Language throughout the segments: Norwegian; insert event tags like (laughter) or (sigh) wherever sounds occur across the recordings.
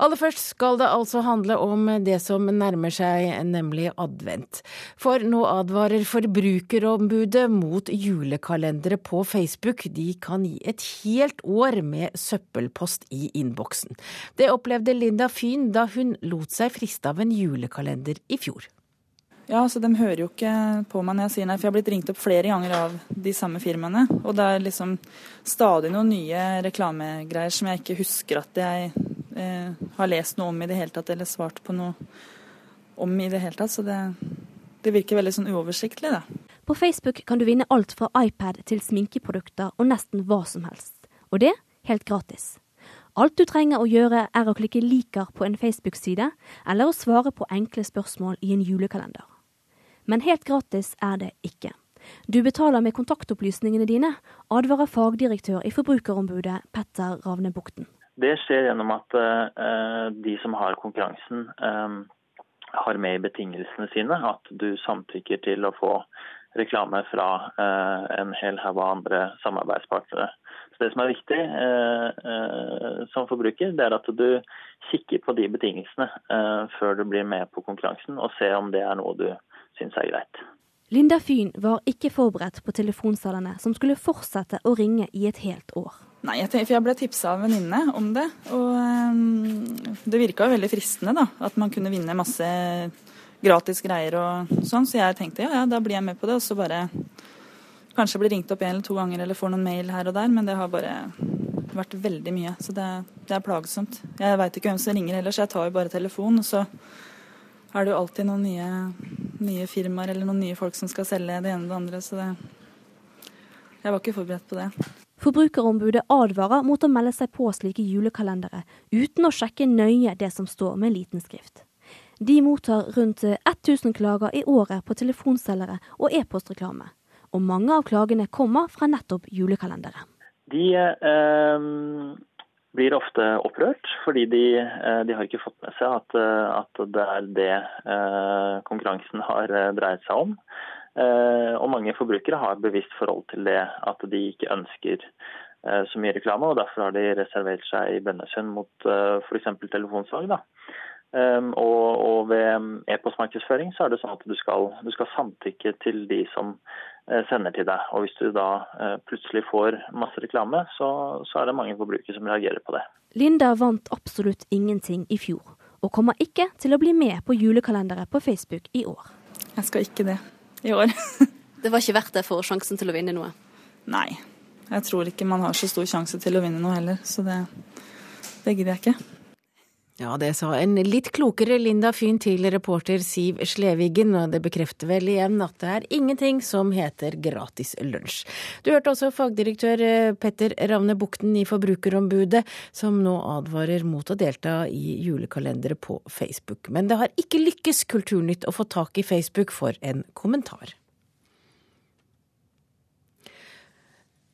Aller først skal det altså handle om det som nærmer seg, nemlig advent. For nå advarer Forbrukerombudet mot julekalendere på Facebook. De kan gi et helt år med søppelpost i innboksen. Det opplevde Linda Fyn da hun lot seg friste av en julekalender i fjor. Ja, så De hører jo ikke på meg når jeg sier nei, for jeg har blitt ringt opp flere ganger av de samme firmaene. Og det er liksom stadig noen nye reklamegreier som jeg ikke husker at jeg eh, har lest noe om i det hele tatt, eller svart på noe om i det hele tatt. Så det, det virker veldig sånn uoversiktlig, da. På Facebook kan du vinne alt fra iPad til sminkeprodukter og nesten hva som helst. Og det helt gratis. Alt du trenger å gjøre er å klikke 'liker' på en Facebook-side, eller å svare på enkle spørsmål i en julekalender. Men helt gratis er det ikke. Du betaler med kontaktopplysningene dine, advarer fagdirektør i Forbrukerombudet Petter Ravne Bukten. Det skjer gjennom at uh, de som har konkurransen, um, har med i betingelsene sine at du samtykker til å få reklame fra uh, en hel haug av andre samarbeidspartnere. Så Det som er viktig som forbruker, det er at du kikker på de betingelsene før du blir med på konkurransen, og ser om det er noe du syns er greit. Linda Fyn var ikke forberedt på telefonsalene som skulle fortsette å ringe i et helt år. Nei, jeg, for jeg ble tipsa av en venninne om det. Og um, det virka jo veldig fristende, da. At man kunne vinne masse gratis greier og sånn. Så jeg tenkte ja, ja, da blir jeg med på det. Og så bare kanskje blir ringt opp en eller to ganger eller får noen mail her og der. Men det har bare vært veldig mye. Så det, det er plagsomt. Jeg veit ikke hvem som ringer heller, så jeg tar jo bare telefonen. Og så er det jo alltid noen nye, nye firmaer eller noen nye folk som skal selge det ene og det andre. Så det Jeg var ikke forberedt på det. Forbrukerombudet advarer mot å melde seg på slike julekalendere uten å sjekke nøye det som står med liten skrift. De mottar rundt 1000 klager i året på telefonselgere og e-postreklame. Og mange av klagene kommer fra nettopp julekalendere. De eh, blir ofte opprørt, fordi de, eh, de, har ikke fått med seg at, eh, at det er det eh, konkurransen har eh, dreid seg om. Eh, og mange forbrukere har bevisst forhold til det at de ikke ønsker eh, så mye reklame, og derfor har de reservert seg i bønnesønn mot uh, f.eks. telefonsalg. Um, og, og, ved e-postmarkedsføring så er det sånn at du skal, du skal samtykke til de som sender til deg. Og hvis du da plutselig får masse reklame, så, så, er det mange forbrukere som reagerer på det. Linda vant absolutt ingenting i fjor, og kommer ikke til å bli med på julekalenderet på Facebook i år. Jeg skal ikke det i år. (laughs) det var ikke verdt det for sjansen til å vinne noe? Nei. Jeg tror ikke man har så stor sjanse til å vinne noe heller, så det, det gidder jeg ikke. Ja, det sa en litt klokere Linda Fyn til reporter Siv Sleviggen, og det bekrefter vel igjen at det er ingenting som heter gratis lunsj. Du hørte også fagdirektør eh, Petter Ravne Bukten i Forbrukerombudet, som nå advarer mot å delta i julekalendere på Facebook. Men det har ikke lykkes Kulturnytt å få tak i Facebook for en kommentar.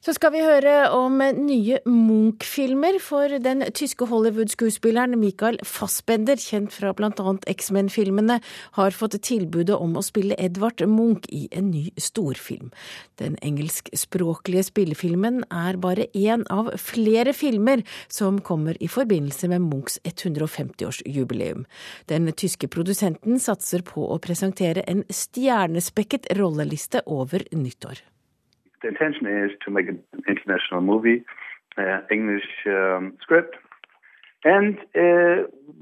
Så skal vi høre om nye Munch-filmer, for den tyske Hollywood-skuespilleren Michael Fassbender, kjent fra bl.a. X-Men-filmene, har fått tilbudet om å spille Edvard Munch i en ny storfilm. Den engelskspråklige spillefilmen er bare én av flere filmer som kommer i forbindelse med Munchs 150-årsjubileum. Den tyske produsenten satser på å presentere en stjernespekket rolleliste over nyttår. The intention is to make an international movie, uh, English um, script, and uh,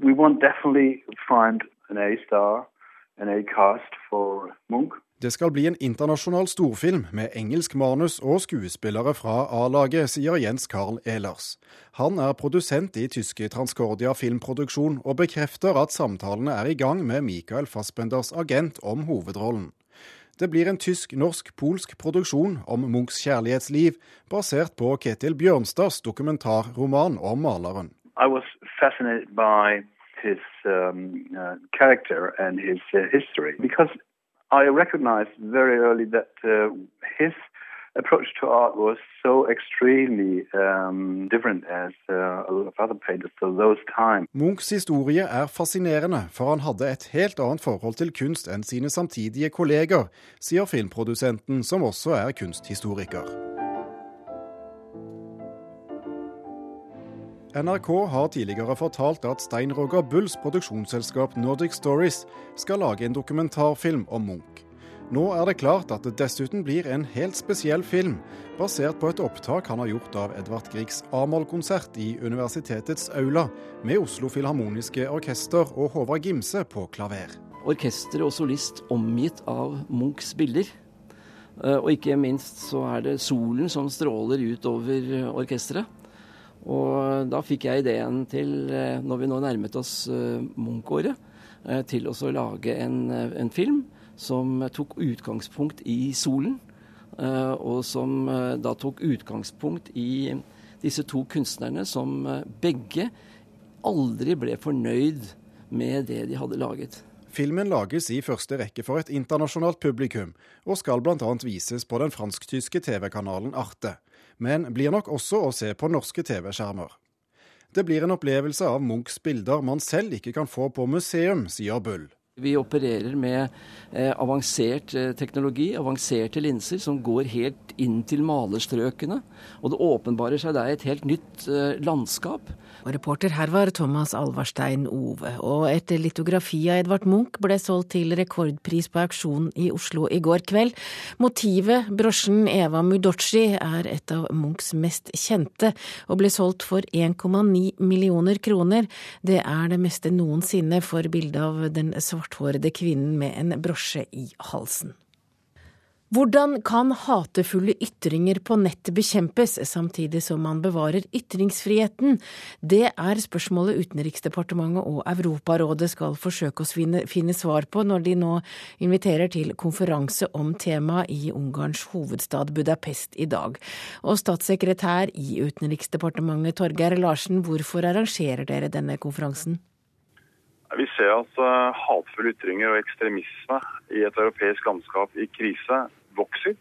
we want definitely find an A star, an A cast for Munch. Det skal bli en internasjonal storfilm med engelsk manus og skuespillere fra A-laget, sier Jens Carl Ehlers. Han er produsent i tyske Transcordia filmproduksjon, og bekrefter at samtalene er i gang med Michael Fassbenders agent om hovedrollen. Det blir en tysk-norsk-polsk produksjon om Munchs kjærlighetsliv, basert på Ketil Bjørnstads dokumentarroman om maleren. His um, uh, character and his uh, history because I recognized very early that uh, his approach to art was so extremely um, different as uh, a lot of other painters of those times. Munchs historie er fascinerende, for han hadde et helt annet forhold til kunst enn sine samtidige kolleger, sier filmprodusenten, som også er kunsthistoriker. NRK har tidligere fortalt at Stein Roger Bulls produksjonsselskap Nordic Stories skal lage en dokumentarfilm om Munch. Nå er det klart at det dessuten blir en helt spesiell film, basert på et opptak han har gjort av Edvard Griegs A-moll-konsert i universitetets aula, med Oslo Filharmoniske Orkester og Håvard Gimse på klaver. Orkester og solist omgitt av Munchs bilder. Eh, og ikke minst så er det solen som stråler ut over orkesteret. Og da fikk jeg ideen til, eh, når vi nå nærmet oss eh, Munch-året, til å lage en, en film som tok utgangspunkt i solen, eh, og som eh, da tok utgangspunkt i disse to kunstnerne som eh, begge aldri ble fornøyd med det de hadde laget. Filmen lages i første rekke for et internasjonalt publikum, og skal bl.a. vises på den fransk-tyske TV-kanalen Arte, men blir nok også å se på norske TV-skjermer. Det blir en opplevelse av Munchs bilder man selv ikke kan få på museum, sier Bull. Vi opererer med eh, avansert eh, teknologi, avanserte linser, som går helt inn til malerstrøkene. Og det åpenbarer seg der et helt nytt eh, landskap. Og reporter her var Thomas Alvarstein Ove. Og et litografi av Edvard Munch ble solgt til rekordpris på auksjon i Oslo i går kveld. Motivet, brosjen Eva Mudocci, er et av Munchs mest kjente, og ble solgt for 1,9 millioner kroner. Det er det meste noensinne for bildet av den svarthårede kvinnen med en brosje i halsen. Hvordan kan hatefulle ytringer på nettet bekjempes, samtidig som man bevarer ytringsfriheten? Det er spørsmålet Utenriksdepartementet og Europarådet skal forsøke å finne, finne svar på når de nå inviterer til konferanse om temaet i Ungarns hovedstad Budapest i dag. Og statssekretær i Utenriksdepartementet Torgeir Larsen, hvorfor arrangerer dere denne konferansen? Vi ser at uh, hatefulle ytringer og ekstremisme i et europeisk landskap i krise vokser.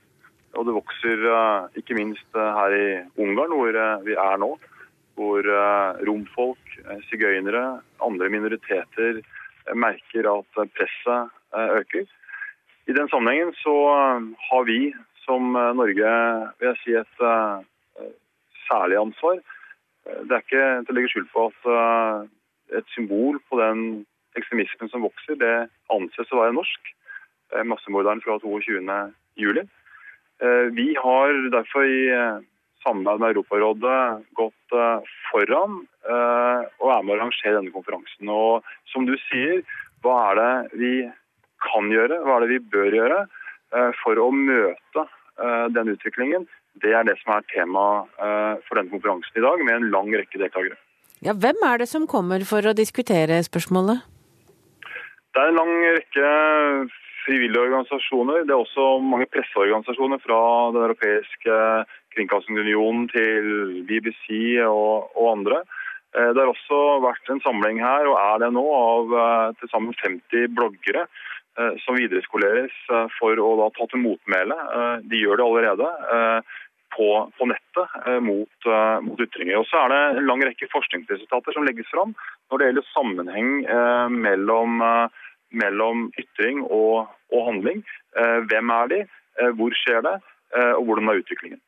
Og det vokser uh, ikke minst uh, her i Ungarn, hvor vi er nå. Hvor romfolk, sigøynere, andre minoriteter merker at presset øker. I den sammenhengen så har vi som Norge vil jeg si, et særlig ansvar. Det er ikke til å legge skjul på at et symbol på den ekstremismen som vokser, det anses å være norsk. Eh, massemorderen fra 22.07. Eh, vi har derfor i eh, samarbeid med Europarådet gått foran og er med å arrangere denne konferansen. Og som du sier, hva er det vi kan gjøre, hva er det vi bør gjøre for å møte den utviklingen? Det er det som er tema for denne konferansen i dag, med en lang rekke deltakere. Ja, Hvem er det som kommer for å diskutere spørsmålet? Det er en lang rekke frivillige organisasjoner. Det er også mange presseorganisasjoner fra Den europeiske kringkastingsunionen til BBC og, og, andre. Eh, det har også vært en samling her, og er det nå, av eh, til sammen 50 bloggere eh, som videreskoleres for å da ta til motmæle. De gjør det allerede på, på nettet eh, mot, eh, mot, ytringer. Og så er det en lang rekke forskningsresultater som legges fram når det gjelder sammenheng eh, mellom, mellom, ytring og, og handling. hvem er de, hvor skjer det, og hvordan er utviklingen.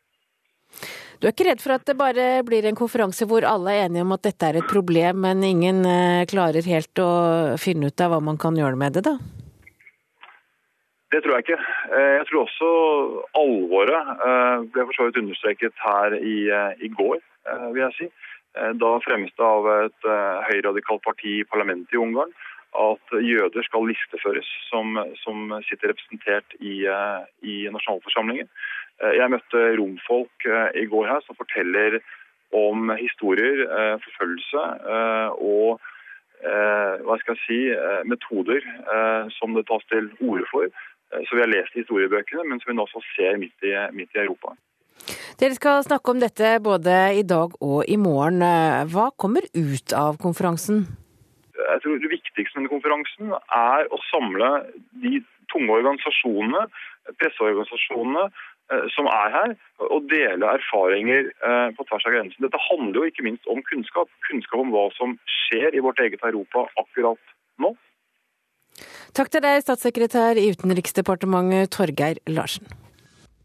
Du er ikke redd for at det bare blir en konferanse hvor alle er enige om at dette er et problem, men ingen klarer helt å finne ut av hva man kan gjøre med det, da? Det tror jeg ikke. Eh, jeg tror også alvoret eh, ble for så vidt understreket her i, eh, i går, vil jeg si. Da fremmes det av et høyradikalt parti i parlamentet i Ungarn at jøder skal listeføres som, som sitter representert i, i nasjonalforsamlingen. Jeg møtte romfolk i går her som forteller om historier, forfølgelse og hva skal jeg si, metoder som det tas til orde for Eh, så vi har lest i historiebøkene, men som vi nå også ser midt i, midt i Europa. Dere skal snakke om dette både i dag og i morgen. Eh, hva kommer ut av konferansen? Jeg tror Det viktigste med konferansen er å samle de tunge organisasjonene, presseorganisasjonene, eh, som er her, og dele erfaringer på tvers av grensen. Dette handler jo ikke minst om kunnskap. Kunnskap om hva som skjer i vårt eget Europa akkurat nå. Takk til deg, statssekretær i Utenriksdepartementet Torgeir Larsen.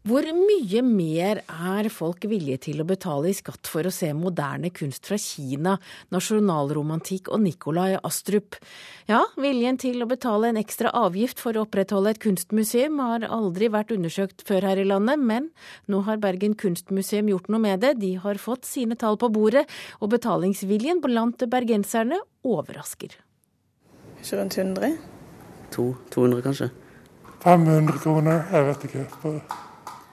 Hvor mye mer er folk villige til å betale i skatt for å se moderne kunst fra Kina, nasjonalromantikk og Nikolai Astrup? Ja, viljen til å betale en ekstra avgift for å opprettholde et kunstmuseum har aldri vært undersøkt før her i landet, men nå har Bergen kunstmuseum gjort noe med det. De har fått sine tall på bordet, og betalingsviljen blant bergenserne overrasker. Ikke rundt 100? To, 200 kanskje. 500 kroner, jeg vet ikke.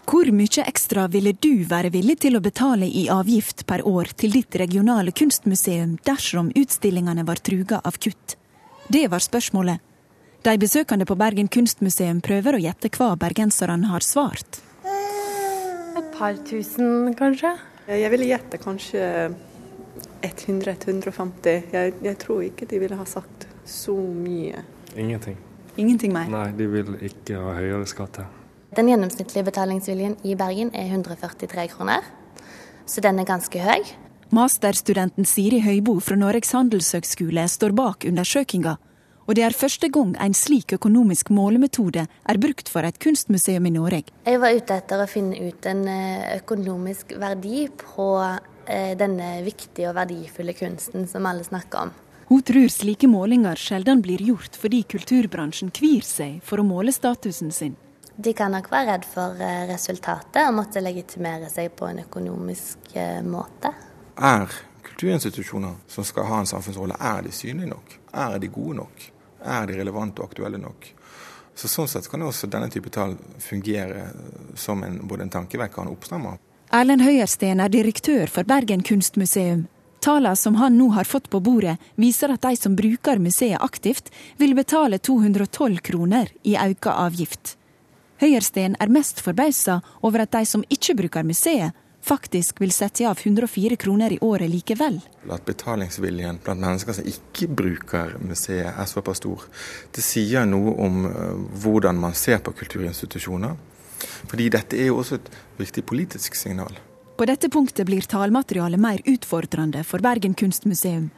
Hvor mye ekstra ville du være villig til å betale i avgift per år til ditt regionale kunstmuseum dersom utstillingene var truga av kutt? Det var spørsmålet. De besøkende på Bergen kunstmuseum prøver å gjette hva bergenserne har svart. Et par tusen, kanskje? Jeg ville gjette kanskje 100-150. Jeg, jeg tror ikke de ville ha sagt så mye. Ingenting. Ingenting mer? Nei, de vil ikke ha høyere skatter. Den gjennomsnittlige betalingsviljen i Bergen er 143 kroner, så den er ganske høy. Masterstudenten Siri Høybo fra Norges handelshøgskole står bak undersøkinga. Og det er første gang en slik økonomisk målemetode er brukt for et kunstmuseum i Norge. Jeg var ute etter å finne ut en eh, økonomisk verdi på eh, denne viktige og verdifulle kunsten som alle snakker om. Hun tror slike målinger sjelden blir gjort fordi kulturbransjen kvir seg for å måle statusen sin. De kan nok være redd for eh, resultatet og måtte legitimere seg på en økonomisk eh, måte. Er kulturinstitusjoner som skal ha en samfunnsrolle, er de synlige nok? Er de gode nok? Er de relevante og aktuelle nok? Så Sånn sett kan også denne type tall fungere som en, både en tankevekker og en oppstrammer. Erlend Høyersten er direktør for Bergen kunstmuseum. Tallene som han nå har fått på bordet, viser at de som bruker museet aktivt, vil betale 212 kroner i økt avgift. Høyersten er mest forbausa over at de som ikke bruker museet, faktisk vil sette av 104 kroner i året likevel. At betalingsviljen blant mennesker som ikke bruker museet er såpass stor, det sier noe om eh, hvordan man ser på kulturinstitusjoner. Fordi dette er jo også et viktig politisk signal. På dette punktet blir talmaterialet mer utfordrende for Bergen kunstmuseum.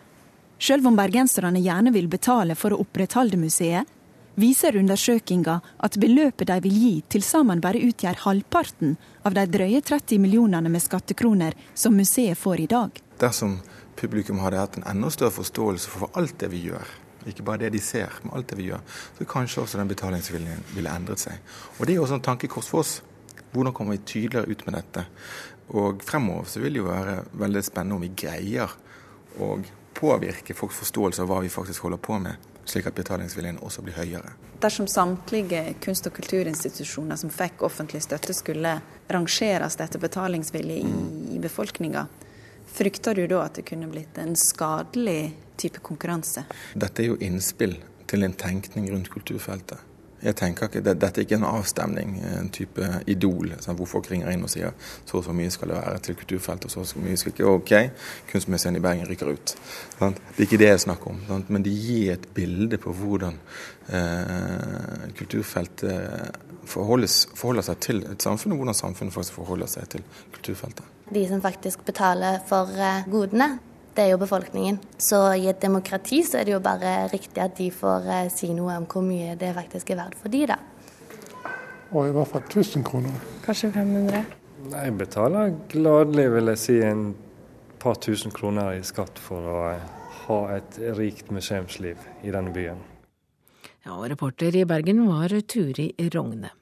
Selv om bergenserne gjerne vil betale for å opprettholde museet, viser undersøkinga at beløpet de vil gi til sammen bare utgjør halvparten av de drøye 30 millionene med skattekroner som museet får i dag. Dersom publikum hadde hatt en enda større forståelse for alt det vi gjør, ikke bare det de ser, men alt det vi gjør, så kanskje også den betalingsviljen ville endret seg. Og Det er også en tankekors for oss. Hvordan kommer vi tydeligere ut med dette? Og fremover så vil det jo være veldig spennende om vi greier å påvirke folks forståelse av hva vi faktisk holder på med slik at betalingsviljen også blir høyere. Dersom samtlige kunst- og kulturinstitusjoner som fikk offentlig støtte skulle rangeres etter betalingsvilje i, i befolkninga, frykter du da at det kunne blitt en skadelig type konkurranse? Dette er jo innspill til en tenkning rundt kulturfeltet. Jeg tenker ikke, det, Dette er ikke en avstemning, en type idol, sånn, hvor folk ringer inn og sier så og så mye skal det være til kulturfeltet, og så og så mye skal ikke OK, kunstmuseene i Bergen rykker ut. Sant? Det er ikke det jeg snakker om, sant? men det gir et bilde på hvordan eh, kulturfeltet forholder seg til et samfunn, og hvordan samfunnet faktisk forholder seg til kulturfeltet. De som faktisk betaler for eh, godene, det er jo befolkningen. Så i et demokrati så er det jo bare riktig at de får eh, si noe om hvor mye det faktisk er verdt for de, da. Og i hvert fall 1000 kroner. Kanskje 500? Jeg betaler gladelig, vil jeg si, en par tusen kroner i skatt for å eh, ha et rikt museumsliv i denne byen. Ja, og reporter i Bergen var Turi Rogne.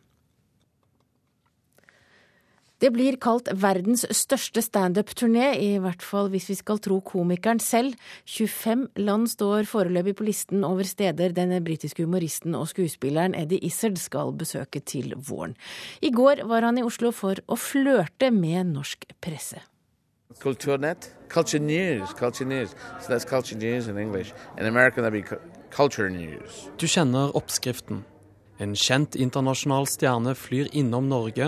Det blir kalt verdens største standup-turné, i hvert fall hvis vi skal tro komikeren selv. 25 land står foreløpig på listen over steder den britiske humoristen og skuespilleren Eddie Izzard skal besøke til våren. I går var han i Oslo for å flørte med norsk presse. Kulturnett? Culture news. Culture news. So that's culture news in English. In American that'd be culture news. Du kjenner oppskriften. En kjent internasjonal stjerne flyr innom Norge.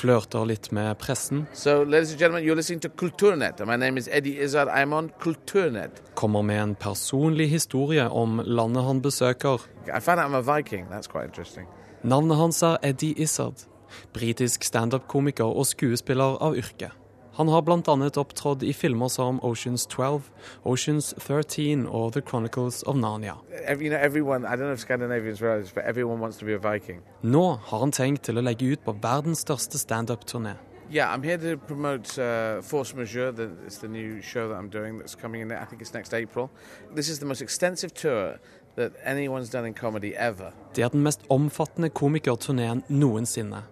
Flørter litt med pressen. Kommer med en personlig historie om landet han besøker. Navnet hans er Eddie Izzard. Britisk standup-komiker og skuespiller av yrke. Han har bl.a. opptrådt i filmer som Oceans 12, Oceans 13 og The Chronicles of Narnia. Every, you know, everyone, I don't know if Scandinavians realize this, but everyone wants to be a Viking. Nå har han tenkt til å legge ut på verdens største standup-turné. Yeah, I'm here to promote uh, Force Majeure. The, it's the new show that I'm doing that's coming in. I think it's next April. This is the most extensive tour that anyone's done in comedy ever. Det er den mest omfattende komikerturneen noensinne.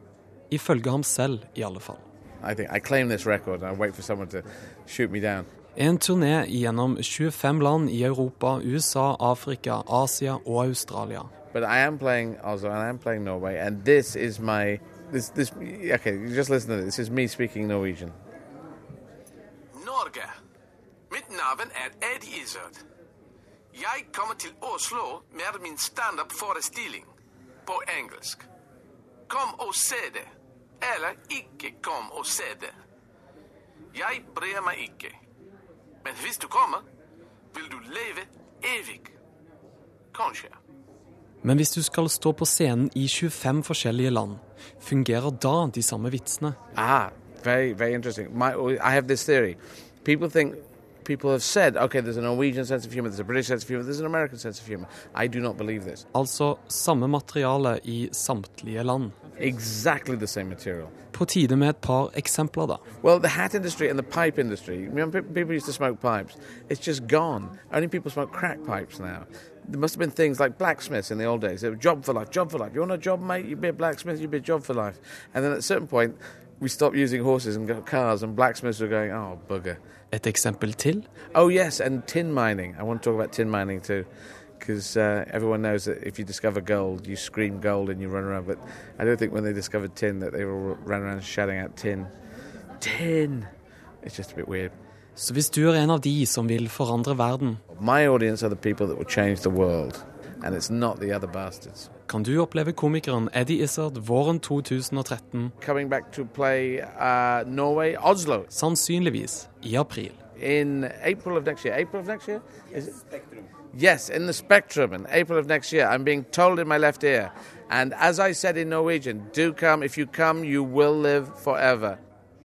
Ifølge ham selv, i alle fall. I think I claim this record. I wait for someone to shoot me down. En turné gjennom 25 land i Europa, USA, Afrika, Asia og Australia. But I am playing Oslo and I am playing Norway, and this is my this this. Okay, just listen to this. This is me speaking Norwegian. Norge. Mitt navn er Eddie Izzard. Jeg kommer til Oslo med min standup-forestilling på engelsk. Kom og se det, eller ikke kom og se det. Jeg bryr meg ikke. Men hvis du kommer, vil du leve evig. Kanskje. Men hvis du skal stå på scenen i 25 forskjellige land, fungerer da de samme vitsene? Ah, very very interesting. My, I have this theory. People think people have said, okay, there's a Norwegian sense of humor, there's a British sense of humor, there's an American sense of humor. I do not believe this. Altså samme materiale i samtlige land. Exactly the same material. På tide med et par eksempler, da. Well, the hat industry and the pipe industry, remember people used to smoke pipes? It's just gone. Only people smoke crack pipes now. There must have been things like blacksmiths in the old days. They were job for life, job for life. You want a job, mate? You'd be a blacksmith, you'd be a job for life. And then at a certain point, we stopped using horses and got cars, and blacksmiths were going, oh, bugger. Et eksempel til? Oh, yes, and tin mining. I want to talk about tin mining too. Because uh, everyone knows that if you discover gold, you scream gold and you run around. But I don't think when they discovered tin that they all ran around shouting out tin. Tin! It's just a bit weird. Så hvis du er en av de som vil forandre verden, My audience are the people that will change the world, and it's not the other bastards. Kan du oppleve komikeren Eddie Izzard våren 2013, Coming back to play uh, Norway, Oslo, sannsynligvis i april. in April of next year. April of next year? Is it? Yes, in the Spectrum in April of next year. I'm being told in my left ear. And as I said in Norwegian, do come. If you come, you will live forever.